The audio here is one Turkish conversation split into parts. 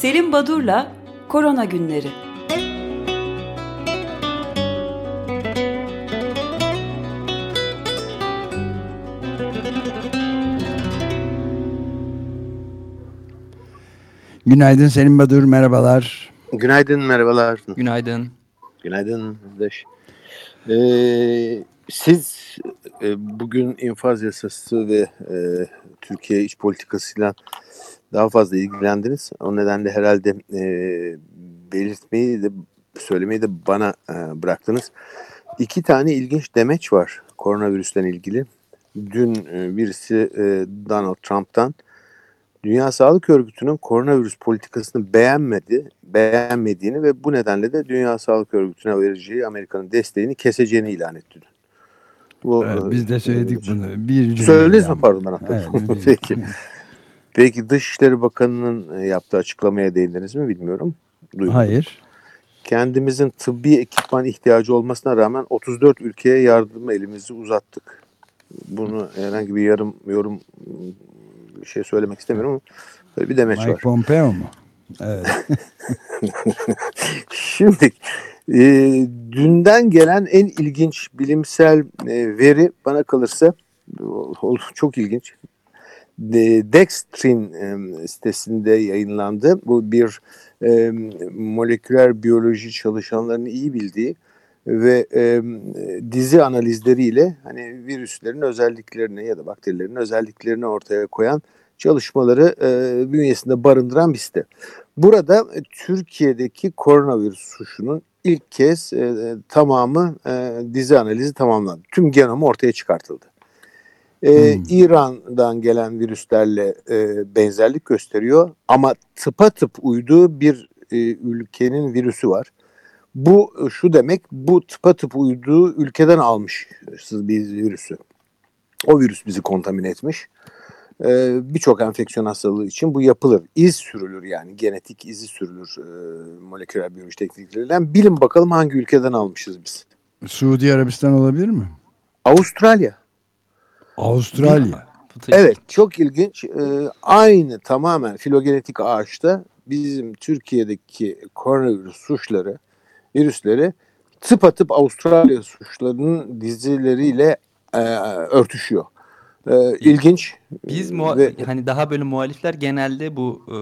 Selim Badur'la Korona Günleri. Günaydın Selim Badur, merhabalar. Günaydın, merhabalar. Günaydın. Günaydın arkadaş. Ee, siz e, bugün infaz yasası ve e, Türkiye iç politikasıyla daha fazla ilgilendiniz. O nedenle herhalde e, belirtmeyi de söylemeyi de bana e, bıraktınız. İki tane ilginç demeç var koronavirüsten ilgili. Dün e, birisi e, Donald Trump'tan Dünya Sağlık Örgütü'nün koronavirüs politikasını beğenmedi, beğenmediğini ve bu nedenle de Dünya Sağlık Örgütü'ne vereceği Amerika'nın desteğini keseceğini ilan etti. Bu, evet, biz de söyledik e, bunu. Bir Söylediniz mi pardon bana? Evet, Peki. Peki Dışişleri Bakanı'nın yaptığı açıklamaya değindiniz mi bilmiyorum. Duymadım. Hayır. Kendimizin tıbbi ekipman ihtiyacı olmasına rağmen 34 ülkeye yardım elimizi uzattık. Bunu herhangi bir yarım yorum bir şey söylemek istemiyorum ama böyle bir demeç Mike var. Pompeo mu? Evet. Şimdi e, dünden gelen en ilginç bilimsel e, veri bana kalırsa çok ilginç. Dextrin e, sitesinde yayınlandı. Bu bir e, moleküler biyoloji çalışanlarının iyi bildiği ve e, dizi analizleriyle hani virüslerin özelliklerini ya da bakterilerin özelliklerini ortaya koyan çalışmaları e, bünyesinde barındıran bir site. Burada e, Türkiye'deki koronavirüs suçunun ilk kez e, tamamı e, dizi analizi tamamlandı. Tüm genomu ortaya çıkartıldı. E, hmm. İran'dan gelen virüslerle e, benzerlik gösteriyor ama tıpatıp uyduğu bir e, ülkenin virüsü var. Bu şu demek, bu tıpatıp uyduğu ülkeden almış bir virüsü. O virüs bizi kontamine etmiş. Ee, Birçok enfeksiyon hastalığı için bu yapılır. İz sürülür yani genetik izi sürülür e, moleküler biyoloji teknikleriyle. Bilin bakalım hangi ülkeden almışız biz? Suudi Arabistan olabilir mi? Avustralya. Avustralya. Evet çok ilginç. Ee, aynı tamamen filogenetik ağaçta bizim Türkiye'deki koronavirüs suçları virüsleri tıpatıp Avustralya suçlarının dizileriyle e, örtüşüyor. E, ilginç. Biz ve... hani daha böyle muhalifler genelde bu e,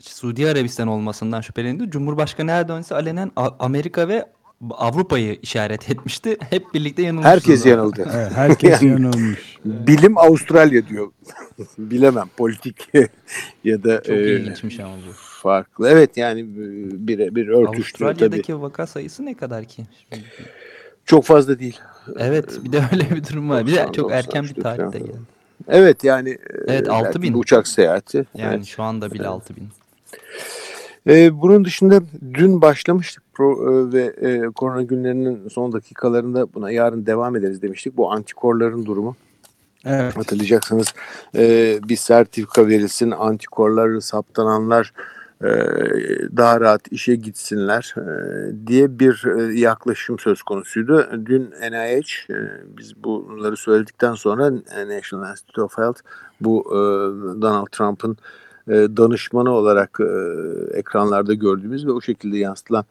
Suudi Arabistan olmasından şüphelendi. Cumhurbaşkanı Erdoğan ise alenen Amerika ve Avrupa'yı işaret etmişti. Hep birlikte yanılmışız. Herkes yanıldı. Evet, herkes yani, yanılmış. Bilim Avustralya diyor. Bilemem politik ya da Çok e, ilginçmiş ama bu. Farklı. Evet yani bir bir örtüştü Avustralya'daki tabii. vaka sayısı ne kadar ki? Çok fazla değil. Evet bir de öyle bir durum var. Bir de çok erken bir tarihte geldi. Evet yani Evet 6000 uçak seyahati. Yani evet. şu anda bile evet. 6000. Ee, bunun dışında dün başlamıştık pro, e, ve e, korona günlerinin son dakikalarında buna yarın devam ederiz demiştik. Bu antikorların durumu. Evet. Hatırlayacaksınız e, bir sertifika verilsin, antikorları saptananlar e, daha rahat işe gitsinler e, diye bir e, yaklaşım söz konusuydu. Dün NIH, biz bunları söyledikten sonra National Institute of Health bu Donald Trump'ın danışmanı olarak ekranlarda gördüğümüz ve o şekilde yansıtılan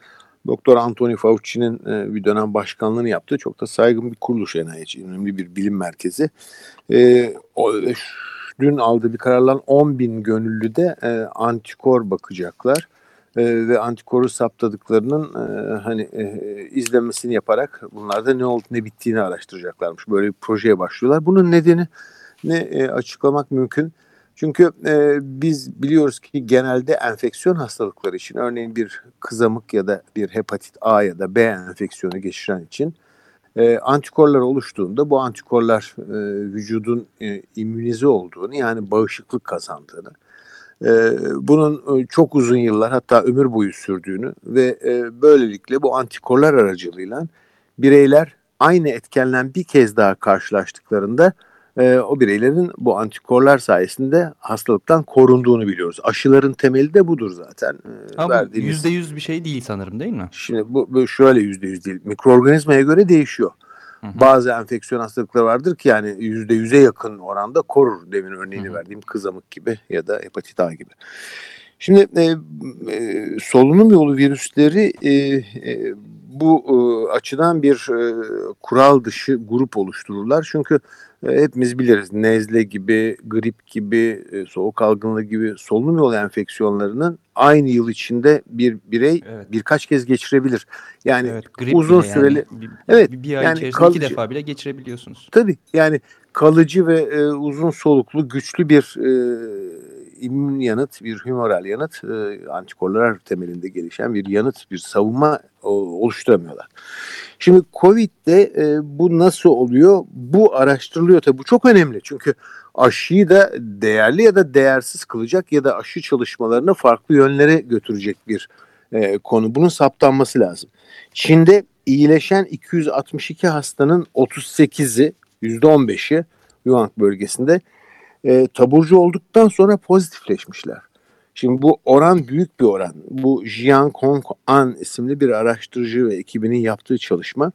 Doktor Anthony Fauci'nin bir dönem başkanlığını yaptı. Çok da saygın bir kuruluş NIH, önemli bir bilim merkezi. Dün aldığı bir kararla 10 bin gönüllü de e, antikor bakacaklar. E, ve antikoru saptadıklarının e, hani e, izlemesini yaparak bunlarda ne oldu ne bittiğini araştıracaklarmış. Böyle bir projeye başlıyorlar. Bunun nedeni ne e, açıklamak mümkün. Çünkü e, biz biliyoruz ki genelde enfeksiyon hastalıkları için örneğin bir kızamık ya da bir hepatit A ya da B enfeksiyonu geçiren için e, antikorlar oluştuğunda bu antikorlar e, vücudun e, immünize olduğunu yani bağışıklık kazandığını, e, bunun e, çok uzun yıllar hatta ömür boyu sürdüğünü ve e, böylelikle bu antikorlar aracılığıyla bireyler aynı etkenle bir kez daha karşılaştıklarında e, o bireylerin bu antikorlar sayesinde hastalıktan korunduğunu biliyoruz. Aşıların temeli de budur zaten. E, Ama verdiğimiz... yüzde yüz bir şey değil sanırım değil mi? Şimdi bu, bu şöyle yüzde yüz değil. Mikroorganizmaya göre değişiyor. Hı hı. Bazı enfeksiyon hastalıkları vardır ki yani yüzde yüze yakın oranda korur. Demin örneğini hı hı. verdiğim kızamık gibi ya da hepatit A gibi. Şimdi e, e, solunum yolu virüsleri e, e, bu e, açıdan bir e, kural dışı grup oluştururlar. Çünkü e, hepimiz biliriz nezle gibi, grip gibi, e, soğuk algınlığı gibi solunum yolu enfeksiyonlarının aynı yıl içinde bir birey evet. birkaç kez geçirebilir. Yani evet, uzun süreli yani, bir, evet bir, bir ay yani içerisinde kalıcı, iki defa bile geçirebiliyorsunuz. Tabii yani kalıcı ve e, uzun soluklu güçlü bir e, immün yanıt, bir humoral yanıt, e, antikorlar temelinde gelişen bir yanıt, bir savunma o, oluşturamıyorlar. Şimdi Covid'de e, bu nasıl oluyor? Bu araştırılıyor tabii. Bu çok önemli çünkü aşıyı da değerli ya da değersiz kılacak ya da aşı çalışmalarını farklı yönlere götürecek bir e, konu. Bunun saptanması lazım. Çin'de iyileşen 262 hastanın 38'i %15'i Yuan bölgesinde e, taburcu olduktan sonra pozitifleşmişler. Şimdi bu oran büyük bir oran. Bu Jian Kong An isimli bir araştırıcı ve ekibinin yaptığı çalışma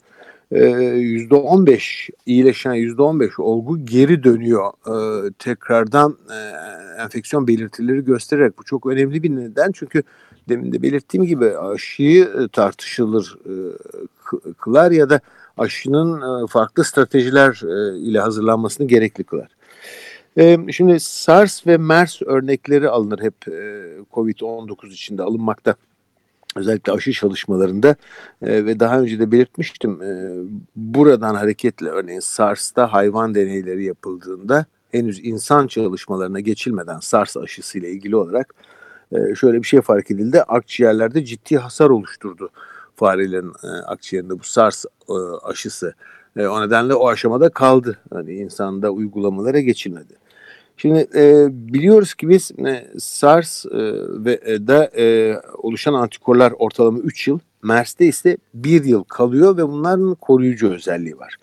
%15 e, iyileşen %15 olgu geri dönüyor e, tekrardan e, enfeksiyon belirtileri göstererek. Bu çok önemli bir neden çünkü demin de belirttiğim gibi aşıyı tartışılır kılar ya da aşının farklı stratejiler ile hazırlanmasını gerekli kılar. Şimdi SARS ve MERS örnekleri alınır hep COVID-19 içinde alınmakta. Özellikle aşı çalışmalarında ve daha önce de belirtmiştim buradan hareketle örneğin SARS'ta hayvan deneyleri yapıldığında henüz insan çalışmalarına geçilmeden SARS aşısıyla ilgili olarak şöyle bir şey fark edildi. Akciğerlerde ciddi hasar oluşturdu farelerin akciğerinde bu SARS aşısı. O nedenle o aşamada kaldı. Hani insanda uygulamalara geçilmedi. Şimdi e, biliyoruz ki biz e, SARS e, ve e, da e, oluşan antikorlar ortalama 3 yıl, MERS'te ise 1 yıl kalıyor ve bunların koruyucu özelliği var.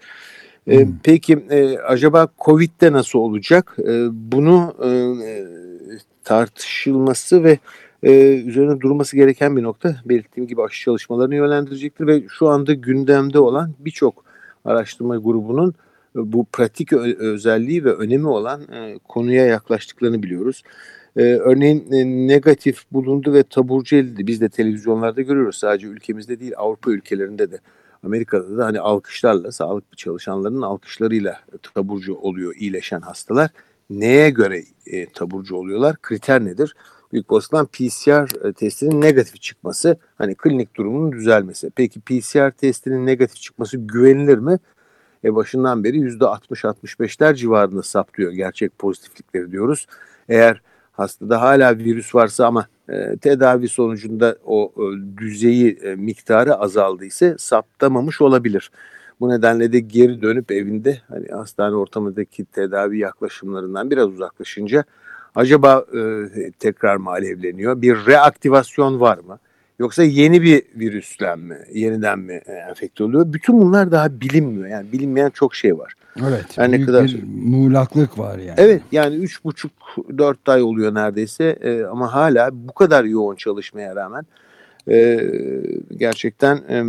E, hmm. Peki e, acaba COVID'de nasıl olacak? E, bunu e, tartışılması ve e, üzerine durması gereken bir nokta. Belirttiğim gibi aşı çalışmalarını yönlendirecektir ve şu anda gündemde olan birçok araştırma grubunun bu pratik özelliği ve önemi olan e, konuya yaklaştıklarını biliyoruz. E, örneğin e, negatif bulundu ve taburcu edildi. Biz de televizyonlarda görüyoruz. Sadece ülkemizde değil Avrupa ülkelerinde de. Amerika'da da hani alkışlarla, sağlık çalışanlarının alkışlarıyla taburcu oluyor iyileşen hastalar. Neye göre e, taburcu oluyorlar? Kriter nedir? Büyük olasılıkla PCR testinin negatif çıkması, hani klinik durumunun düzelmesi. Peki PCR testinin negatif çıkması güvenilir mi? E, başından beri %60-65'ler civarında saptıyor gerçek pozitiflikleri diyoruz. Eğer hastada hala virüs varsa ama e, tedavi sonucunda o e, düzeyi e, miktarı azaldıysa saptamamış olabilir. Bu nedenle de geri dönüp evinde hani hastane ortamındaki tedavi yaklaşımlarından biraz uzaklaşınca acaba e, tekrar mı alevleniyor? Bir reaktivasyon var mı? Yoksa yeni bir virüsle mi, yeniden mi e, enfekte oluyor? Bütün bunlar daha bilinmiyor. Yani bilinmeyen çok şey var. Evet. Yani büyük ne kadar bir muğlaklık var yani. Evet yani üç buçuk dört ay oluyor neredeyse e, ama hala bu kadar yoğun çalışmaya rağmen e, gerçekten e,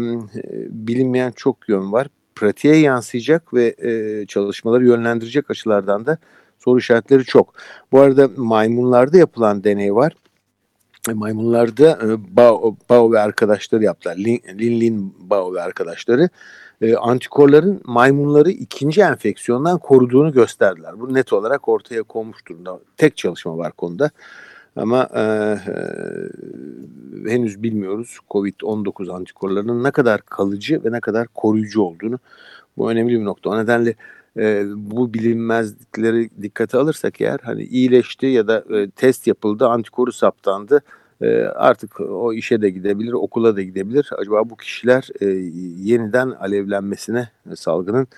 bilinmeyen çok yön var. Pratiğe yansıyacak ve e, çalışmaları yönlendirecek açılardan da soru işaretleri çok. Bu arada maymunlarda yapılan deney var maymunlarda e, Bao, Bao ve arkadaşları yaptılar. Lin, Lin Bao ve arkadaşları e, antikorların maymunları ikinci enfeksiyondan koruduğunu gösterdiler. Bu net olarak ortaya konmuş durumda. Tek çalışma var konuda. Ama e, e, henüz bilmiyoruz COVID-19 antikorlarının ne kadar kalıcı ve ne kadar koruyucu olduğunu. Bu önemli bir nokta. O nedenle e, bu bilinmezlikleri dikkate alırsak eğer hani iyileşti ya da e, test yapıldı, antikoru saptandı e, artık o işe de gidebilir, okula da gidebilir. Acaba bu kişiler e, yeniden alevlenmesine e, salgının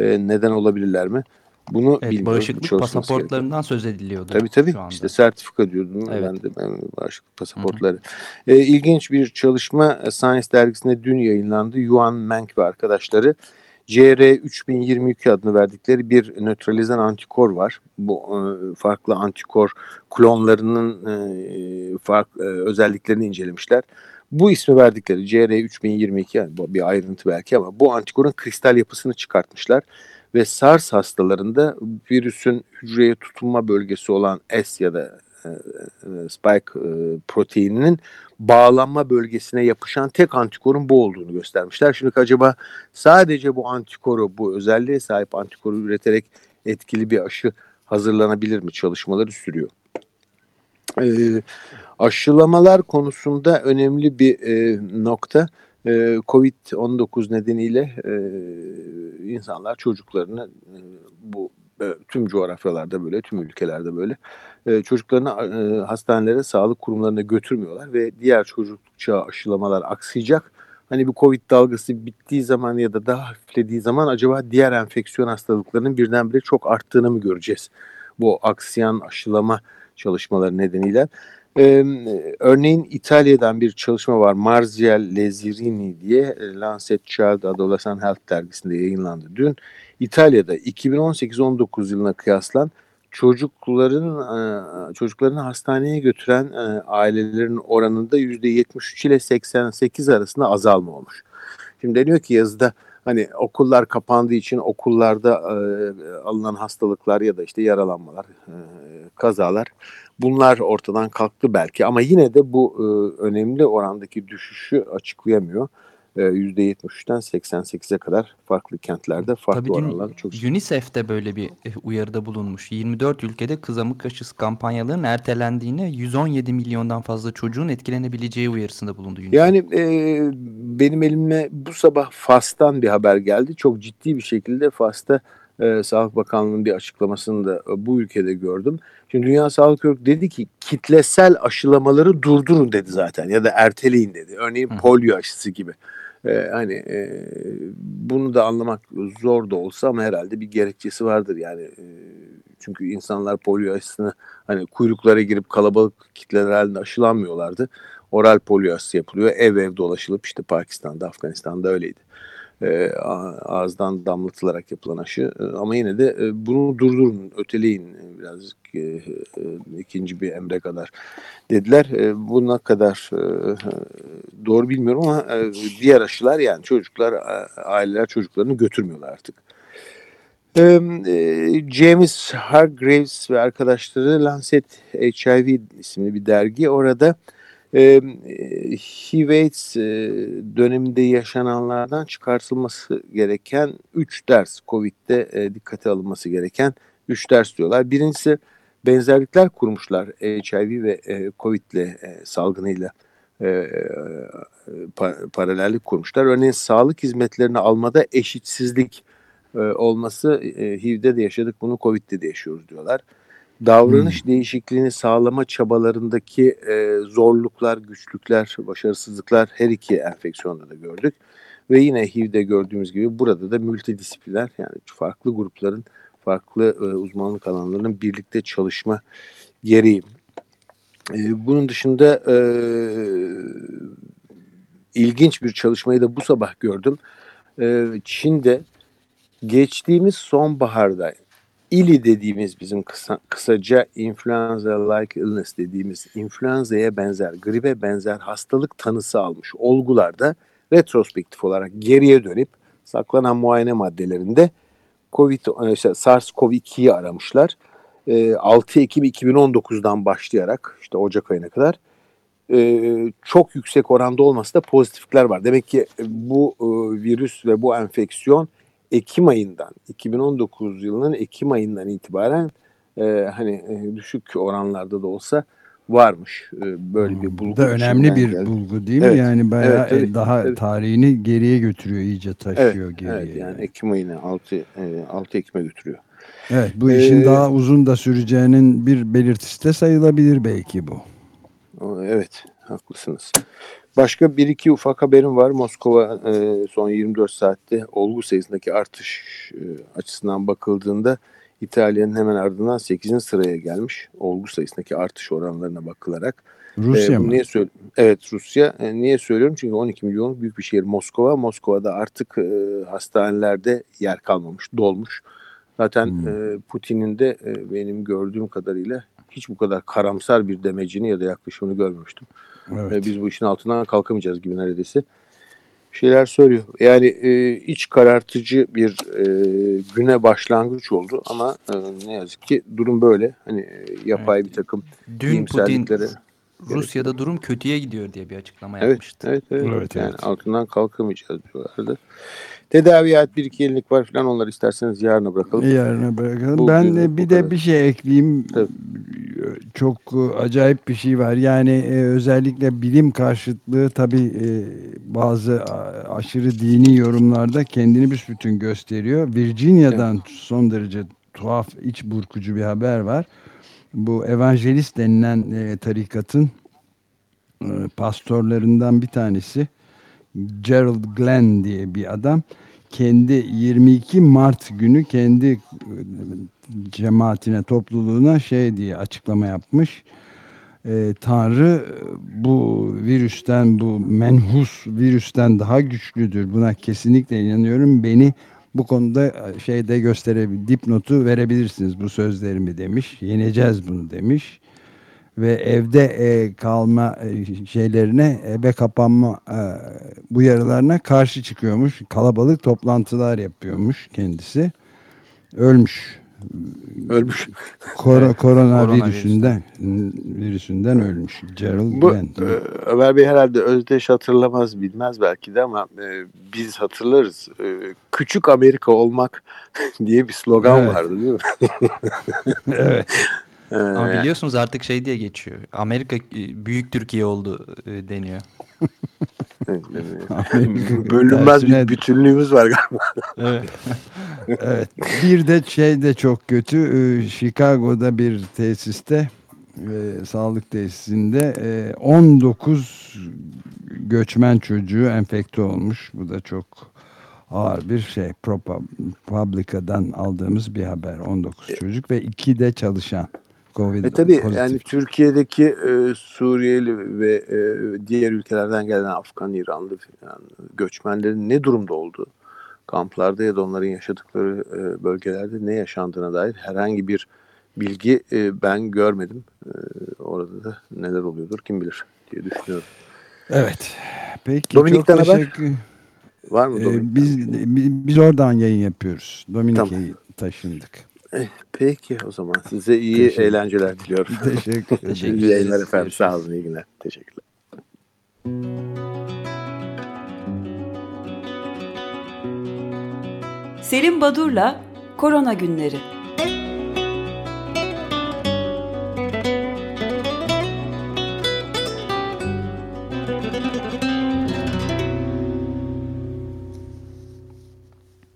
e, neden olabilirler mi? Bunu evet. Bağışıklık pasaportlarından gerekiyor. söz ediliyordu. Tabii tabii. İşte sertifika diyordum evet. ben de ben bağışıklık pasaportları. Hı hı. E, ilginç bir çalışma Science dergisinde dün yayınlandı. Yuan Meng ve arkadaşları CR3022 adını verdikleri bir nötralizan antikor var. Bu e, farklı antikor klonlarının e, farklı e, özelliklerini incelemişler. Bu ismi verdikleri CR3022 yani bir ayrıntı belki ama bu antikorun kristal yapısını çıkartmışlar ve SARS hastalarında virüsün hücreye tutunma bölgesi olan S ya da spike proteininin bağlanma bölgesine yapışan tek antikorun bu olduğunu göstermişler. Şimdi acaba sadece bu antikoru, bu özelliğe sahip antikoru üreterek etkili bir aşı hazırlanabilir mi çalışmaları sürüyor. E, aşılamalar konusunda önemli bir e, nokta. E, Covid-19 nedeniyle e, insanlar çocuklarını e, bu tüm coğrafyalarda böyle, tüm ülkelerde böyle e, çocuklarını e, hastanelere, sağlık kurumlarına götürmüyorlar ve diğer çocuk çağı aşılamalar aksayacak. Hani bu Covid dalgası bittiği zaman ya da daha hafiflediği zaman acaba diğer enfeksiyon hastalıklarının birdenbire çok arttığını mı göreceğiz? Bu aksiyan aşılama çalışmaları nedeniyle. Ee, örneğin İtalya'dan bir çalışma var. Marzial Lezirini diye Lancet Child Adolescent Health dergisinde yayınlandı dün. İtalya'da 2018-19 yılına kıyaslan çocukların çocuklarını hastaneye götüren ailelerin oranında %73 ile 88 arasında azalma olmuş. Şimdi deniyor ki yazıda hani okullar kapandığı için okullarda alınan hastalıklar ya da işte yaralanmalar, kazalar bunlar ortadan kalktı belki ama yine de bu önemli orandaki düşüşü açıklayamıyor. %73'ten ee, 88'e kadar farklı kentlerde farklı Tabii oranlar çok UNICEF de böyle bir e, uyarıda bulunmuş. 24 ülkede kızamık aşısı kampanyalarının ertelendiğine 117 milyondan fazla çocuğun etkilenebileceği uyarısında bulundu UNICEF. Yani e, benim elime bu sabah Fas'tan bir haber geldi. Çok ciddi bir şekilde Fas'ta e, Sağlık Bakanlığı'nın bir açıklamasını da e, bu ülkede gördüm. Şimdi Dünya Sağlık Örgütü dedi ki kitlesel aşılamaları durdurun dedi zaten ya da erteleyin dedi. Örneğin polio aşısı gibi. E, hani e, bunu da anlamak zor da olsa ama herhalde bir gerekçesi vardır yani. E, çünkü insanlar polio aşısını hani kuyruklara girip kalabalık kitleler halinde aşılanmıyorlardı. Oral polio aşısı yapılıyor. Ev ev dolaşılıp işte Pakistan'da, Afganistan'da öyleydi e, ağızdan damlatılarak yapılan aşı. E, ama yine de e, bunu durdurun, öteleyin e, birazcık ikinci bir emre kadar dediler. E, buna kadar doğru bilmiyorum ama diğer aşılar yani çocuklar, aileler çocuklarını götürmüyorlar artık. E, James Hargraves ve arkadaşları Lancet HIV isimli bir dergi orada e, HIV-AIDS döneminde yaşananlardan çıkartılması gereken 3 ders, COVID'de e, dikkate alınması gereken 3 ders diyorlar. Birincisi benzerlikler kurmuşlar HIV ve e, COVID'le e, salgınıyla e, pa, paralellik kurmuşlar. Örneğin sağlık hizmetlerini almada eşitsizlik e, olması e, HIV'de de yaşadık bunu COVID'de de yaşıyoruz diyorlar davranış hmm. değişikliğini sağlama çabalarındaki e, zorluklar, güçlükler, başarısızlıklar her iki enfeksiyonda da gördük. Ve yine HIV'de gördüğümüz gibi burada da multidisipliner yani farklı grupların, farklı e, uzmanlık alanlarının birlikte çalışma gereği. E, bunun dışında e, ilginç bir çalışmayı da bu sabah gördüm. E, Çin'de geçtiğimiz sonbaharda İLI dediğimiz bizim kısa, kısaca influenza-like illness dediğimiz influenza'ya benzer, gribe benzer hastalık tanısı almış olgularda retrospektif olarak geriye dönüp saklanan muayene maddelerinde COVID, işte SARS-CoV-2'yi aramışlar. 6 e, Ekim 2019'dan başlayarak işte Ocak ayına kadar e, çok yüksek oranda olmasa da pozitiflikler var. Demek ki bu e, virüs ve bu enfeksiyon Ekim ayından 2019 yılının Ekim ayından itibaren e, hani e, düşük oranlarda da olsa varmış e, böyle bir bulgu. Bu da önemli bir geldi. bulgu değil mi? Evet. Yani bayağı evet, evet, daha evet. tarihini geriye götürüyor, iyice taşıyor evet, geriye. Evet, yani Ekim ayına 6 e, 6 Ekim'e götürüyor. Evet, bu işin ee, daha uzun da süreceğinin bir belirtisi de sayılabilir belki bu. Evet, haklısınız. Başka bir iki ufak haberim var. Moskova e, son 24 saatte olgu sayısındaki artış e, açısından bakıldığında İtalya'nın hemen ardından 8. sıraya gelmiş. Olgu sayısındaki artış oranlarına bakılarak. Rusya e, mı? Niye söyle evet Rusya. E, niye söylüyorum? Çünkü 12 milyon büyük bir şehir Moskova. Moskova'da artık e, hastanelerde yer kalmamış, dolmuş. Zaten hmm. e, Putin'in de e, benim gördüğüm kadarıyla hiç bu kadar karamsar bir demecini ya da yaklaşımını görmemiştim. Evet. Biz bu işin altından kalkamayacağız gibi neredeyse. şeyler söylüyor. Yani e, iç karartıcı bir e, güne başlangıç oldu ama e, ne yazık ki durum böyle. Hani e, yapay evet. bir takım Dün Putin Rusya'da durum kötüye gidiyor diye bir açıklama evet, yapmıştı. Evet, evet. evet yani evet. altından kalkamayacağız diyorlardı. Tedaviat bir iki yenilik var falan onları isterseniz yarına bırakalım. Yarına bırakalım. Bu ben de bir de bir şey ekleyeyim. Tabii. Çok acayip bir şey var. Yani e, özellikle bilim karşıtlığı tabii e, bazı aşırı dini yorumlarda kendini bir bütün gösteriyor. Virginia'dan evet. son derece tuhaf, iç burkucu bir haber var. Bu evangelist denilen e, tarikatın e, pastorlarından bir tanesi Gerald Glenn diye bir adam kendi 22 Mart günü kendi e, cemaatine, topluluğuna şey diye açıklama yapmış. E, Tanrı bu virüsten, bu menhus virüsten daha güçlüdür. Buna kesinlikle inanıyorum. Beni bu konuda e, şeyde gösterebilir, dipnotu verebilirsiniz bu sözlerimi demiş. Yeneceğiz bunu demiş ve evde e, kalma e, şeylerine eve kapanma e, bu yarılarına karşı çıkıyormuş. Kalabalık toplantılar yapıyormuş kendisi. Ölmüş. Ölmüş. Kor korona virüsünden virüsünden ölmüş. Gerald Bu, Grant. E, Ömer Bey herhalde Özdeş hatırlamaz bilmez belki de ama e, biz hatırlarız. E, Küçük Amerika olmak diye bir slogan evet. vardı değil mi? evet. Ama biliyorsunuz artık şey diye geçiyor. Amerika e, büyük Türkiye oldu e, deniyor. Bölünmez bir bütünlüğümüz var galiba. evet. evet. Bir de şey de çok kötü. E, Chicago'da bir tesiste sağlık tesisinde 19 göçmen çocuğu enfekte olmuş. Bu da çok ağır bir şey. ProPublica'dan aldığımız bir haber. 19 çocuk ve 2 de çalışan. COVID e tabii pozitif. yani Türkiye'deki e, Suriyeli ve e, diğer ülkelerden gelen Afgan, İranlı falan göçmenlerin ne durumda olduğu kamplarda ya da onların yaşadıkları e, bölgelerde ne yaşandığına dair herhangi bir bilgi e, ben görmedim. E, orada da neler oluyordur kim bilir diye düşünüyorum. Evet. Peki Dominik'ten çok haber? Var mı Dominik'ten? Ee, biz, biz oradan yayın yapıyoruz. Dominik'e tamam. taşındık. Eh, peki o zaman size iyi Teşekkür. eğlenceler diliyorum. Teşekkür ederim. iyi yayınlar efendim. Sağ olun. iyi günler. Teşekkürler. Selim Badur'la Korona Günleri